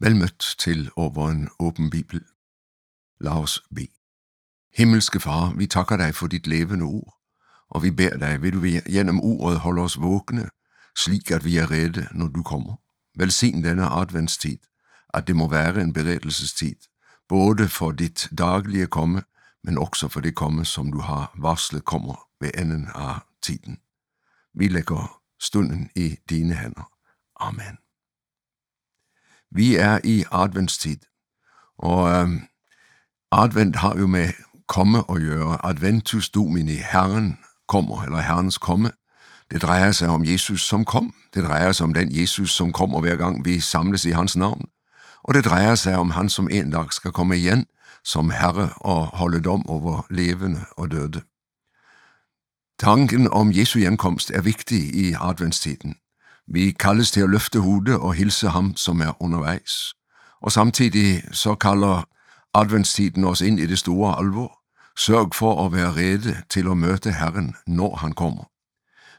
Vel mødt til over en åben bibel. Lars B. Himmelske Far, vi takker dig for dit levende ord, og vi beder dig, vil du gennem ordet holde os vågne, slik at vi er redde, når du kommer. Velsign denne adventstid, at det må være en beredelsestid, både for dit daglige komme, men også for det komme, som du har varslet kommer ved enden af tiden. Vi lægger stunden i dine hænder. Amen. Vi er i adventstid, og øh, advent har jo med komme at gøre. Adventus Domini, Herren kommer, eller Herrens komme. Det drejer sig om Jesus, som kom. Det drejer sig om den Jesus, som kommer hver gang vi samles i hans navn. Og det drejer sig om han, som en dag skal komme igen som Herre og holde dom over levende og døde. Tanken om Jesu hjemkomst er vigtig i adventstiden. Vi kaldes til at løfte hovedet og hilse ham, som er undervejs. Og samtidig så kalder adventstiden os ind i det store alvor. Sørg for at være rede til at møde Herren, når han kommer.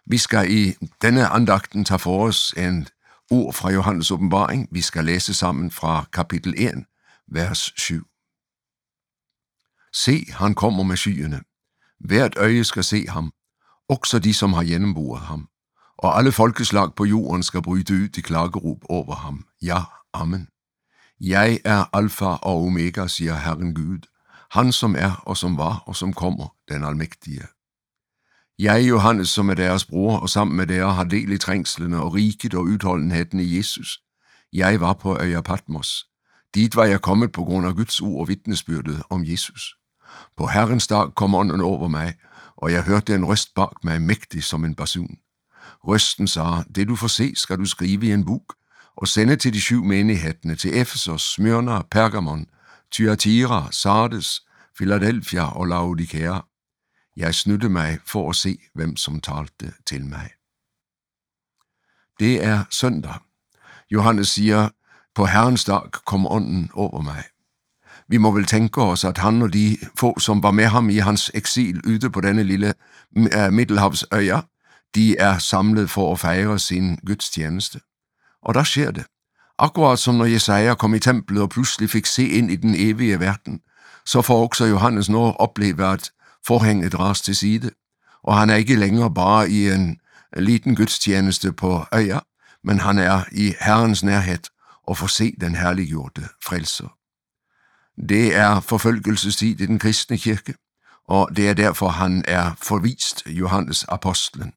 Vi skal i denne andagten tage for os en ord fra Johannes åbenbaring. Vi skal læse sammen fra kapitel 1, vers 7. Se, han kommer med skyene. Hvert øje skal se ham, også de, som har gennemboret ham og alle folkeslag på jorden skal bryde ud i klagerop over ham. Ja, amen. Jeg er alfa og omega, siger Herren Gud, han som er og som var og som kommer, den almægtige. Jeg, Johannes, som er deres bror, og sammen med dere har del i trængslene og riket og udholdenheden i Jesus. Jeg var på øya Patmos. Dit var jeg kommet på grund af Guds ord og vidnesbyrdet om Jesus. På Herrens dag kom ånden over mig, og jeg hørte en røst bag mig mægtig som en basun. Røsten sa, det du får se, skal du skrive i en bok, og sende til de syv hattene, til Efesos, Smyrna, Pergamon, Thyatira, Sardes, Philadelphia og Laodikea. Jeg snytte mig for at se, hvem som talte til mig. Det er søndag. Johannes siger, på Herrens dag kom ånden over mig. Vi må vel tænke os, at han og de få, som var med ham i hans eksil yde på denne lille uh, de er samlet for at fejre sin gudstjeneste. Og der sker det. Akkurat som når Jesaja kom i templet og pludselig fik se ind i den evige verden, så får også Johannes nu opleve, at forhænget dras til side, og han er ikke længere bare i en liten gudstjeneste på øya, men han er i Herrens nærhed og får se den herliggjorte frelser. Det er forfølgelsestid i den kristne kirke, og det er derfor han er forvist Johannes apostlen.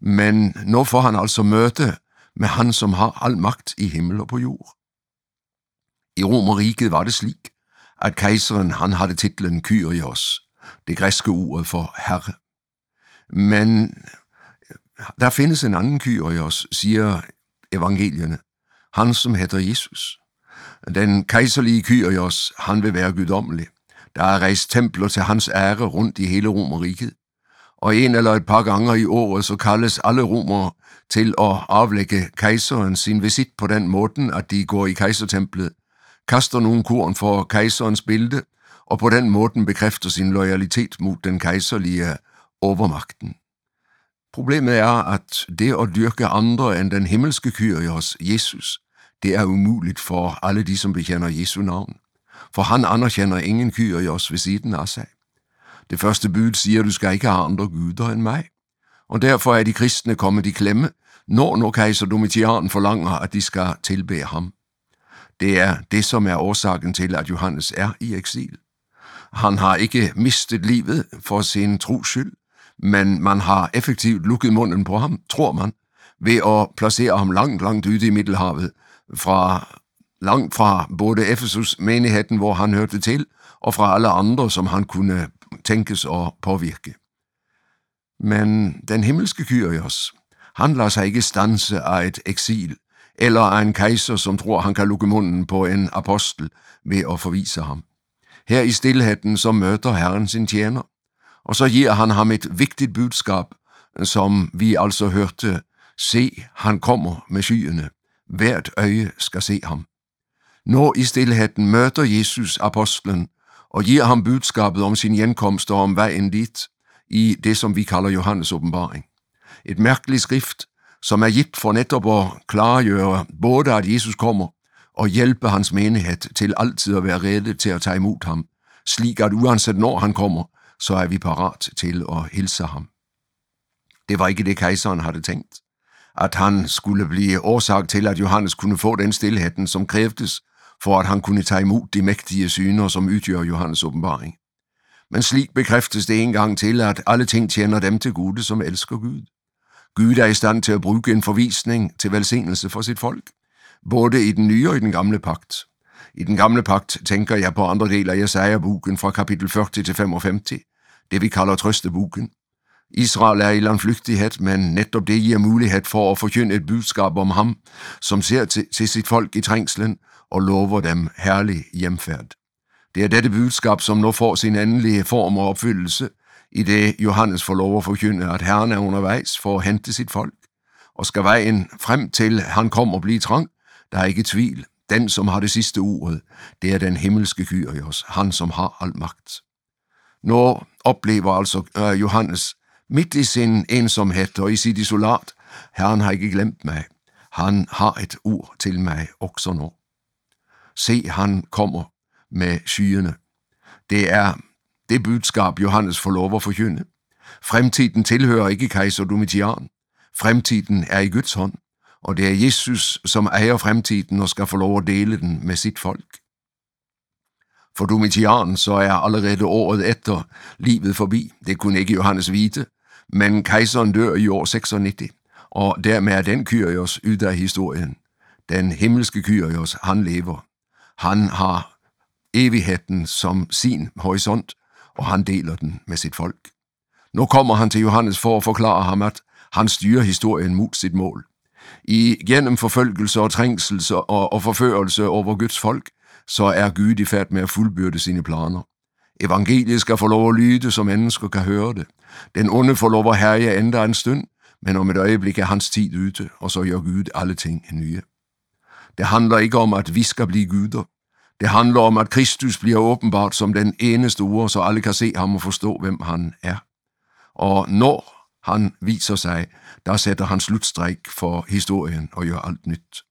Men nå får han altså møte med han, som har al magt i himmel og på jord. I Romeriket var det slik, at kejseren han havde titlen Kyrios, det græske ordet for herre. Men øh, der findes en anden Kyrios, siger evangelierne, han som hedder Jesus. Den kejserlige Kyrios, han vil være guddommelig. Der er rejst templer til hans ære rundt i hele Romeriket og en eller et par gange i året så kaldes alle romere til at aflægge kejseren sin visit på den måde, at de går i kejsertemplet, kaster nogle korn for kejserens bilde, og på den måde bekræfter sin loyalitet mod den kejserlige overmagten. Problemet er, at det at dyrke andre end den himmelske Kyrios, Jesus, det er umuligt for alle de, som bekender Jesu navn. For han anerkender ingen Kyrios ved siden af sig. Det første bud siger, du skal ikke have andre guder end mig. Og derfor er de kristne kommet i klemme, når nu kejser Domitian forlanger, at de skal tilbe ham. Det er det, som er årsagen til, at Johannes er i eksil. Han har ikke mistet livet for sin tros skyld, men man har effektivt lukket munden på ham, tror man, ved at placere ham langt, langt ude i Middelhavet, fra langt fra både Efesus menigheden, hvor han hørte til, og fra alle andre, som han kunne tænkes og påvirke. Men den himmelske Kyrios, han lader sig ikke stanse af et eksil, eller af en kejser, som tror, han kan lukke munden på en apostel ved at forvise ham. Her i stillheden så møder Herren sin tjener, og så giver han ham et vigtigt budskab, som vi altså hørte, se, han kommer med skyene, hvert øje skal se ham. Når i stillheden møder Jesus apostlen og giver ham budskabet om sin genkomst og om vejen dit i det, som vi kalder Johannes åbenbaring. Et mærkeligt skrift, som er givet for netop at klargøre både at Jesus kommer, og hjælpe hans menighed til altid at være redde til at tage imod ham, slik at uanset når han kommer, så er vi parat til at hilse ham. Det var ikke det, kejseren havde tænkt. At han skulle blive årsag til, at Johannes kunne få den stillheden, som krævtes for at han kunne tage imod de mægtige syner, som udgør Johannes åbenbaring. Men slik bekræftes det en gang til, at alle ting tjener dem til gode, som elsker Gud. Gud er i stand til at bruge en forvisning til velsignelse for sit folk, både i den nye og i den gamle pagt. I den gamle pagt tænker jeg på andre dele af Jesaja-boken fra kapitel 40 til 55, det vi kalder trøsteboken. Israel er i landflygtighed, men netop det giver mulighed for at forkynde et budskab om ham, som ser til, til sit folk i trængslen og lover dem herlig hjemfærd. Det er dette budskab, som nu får sin endelige form og opfyldelse, i det Johannes får lov at forkynde, at Herren er undervejs for at hente sit folk, og skal vejen frem til han kommer og trang, der er ikke tvivl. Den, som har det sidste ordet, det er den himmelske Kyrios, han som har al magt. Nu oplever altså øh, Johannes midt i sin ensomhed og i sit isolat, Herren har ikke glemt mig. Han har et ord til mig også nu. Se, han kommer med skyene. Det er det budskab, Johannes får lov at forkynde. Fremtiden tilhører ikke kejser Domitian. Fremtiden er i Guds hånd, og det er Jesus, som ejer fremtiden og skal få lov at dele den med sit folk. For Domitian så er allerede året efter livet forbi. Det kunne ikke Johannes vite, men kejseren dør i år 96, og dermed er den Kyrios ud af historien. Den himmelske Kyrios, han lever. Han har evigheden som sin horisont, og han deler den med sit folk. Nu kommer han til Johannes for at forklare ham, at han styrer historien mod sit mål. I gennem forfølgelse og trængsel og, og forførelse over Guds folk, så er Gud i færd med at fuldbyrde sine planer. Evangeliet skal få lov at lyde, så mennesker kan høre det. Den onde får lov at herje endda en stund, men om et øjeblik er hans tid ute, og så gør Gud alle ting nye. Det handler ikke om, at vi skal blive gyder. Det handler om, at Kristus bliver åbenbart som den eneste ord, så alle kan se ham og forstå, hvem han er. Og når han viser sig, der sætter han slutstræk for historien og gør alt nyt.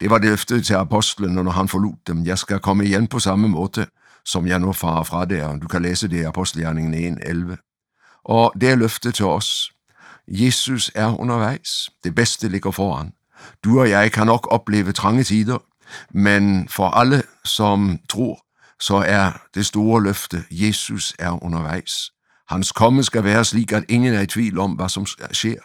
Det var det løfte til apostlene, når han forlod dem. Jeg skal komme igen på samme måde, som jeg nu farer fra der. Du kan læse det i Apostelgjerningen 1.11. Og det er løftet til os. Jesus er undervejs. Det bedste ligger foran. Du og jeg kan nok opleve trange tider, men for alle, som tror, så er det store løfte, Jesus er undervejs. Hans komme skal være slik, at ingen er i tvivl om, hvad som sker.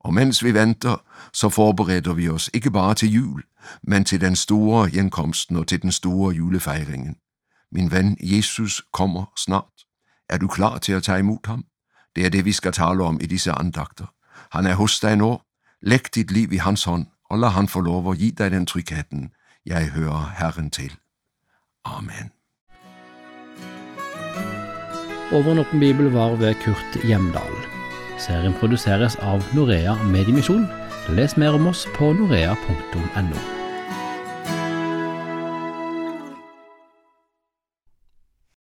Og mens vi venter, så forbereder vi os ikke bare til jul, men til den store hjemkomsten og til den store julefejringen. Min ven, Jesus kommer snart. Er du klar til at tage imod ham? Det er det, vi skal tale om i disse andagter. Han er hos dig nu. Læg dit liv i hans hånd, og lad han få lov at give dig den trygheden, jeg hører Herren til. Amen. Over bibel var ved Kurt Hjemdal. Serien produseres av Norea Mediemisjon. Les mer om oss på norea.no.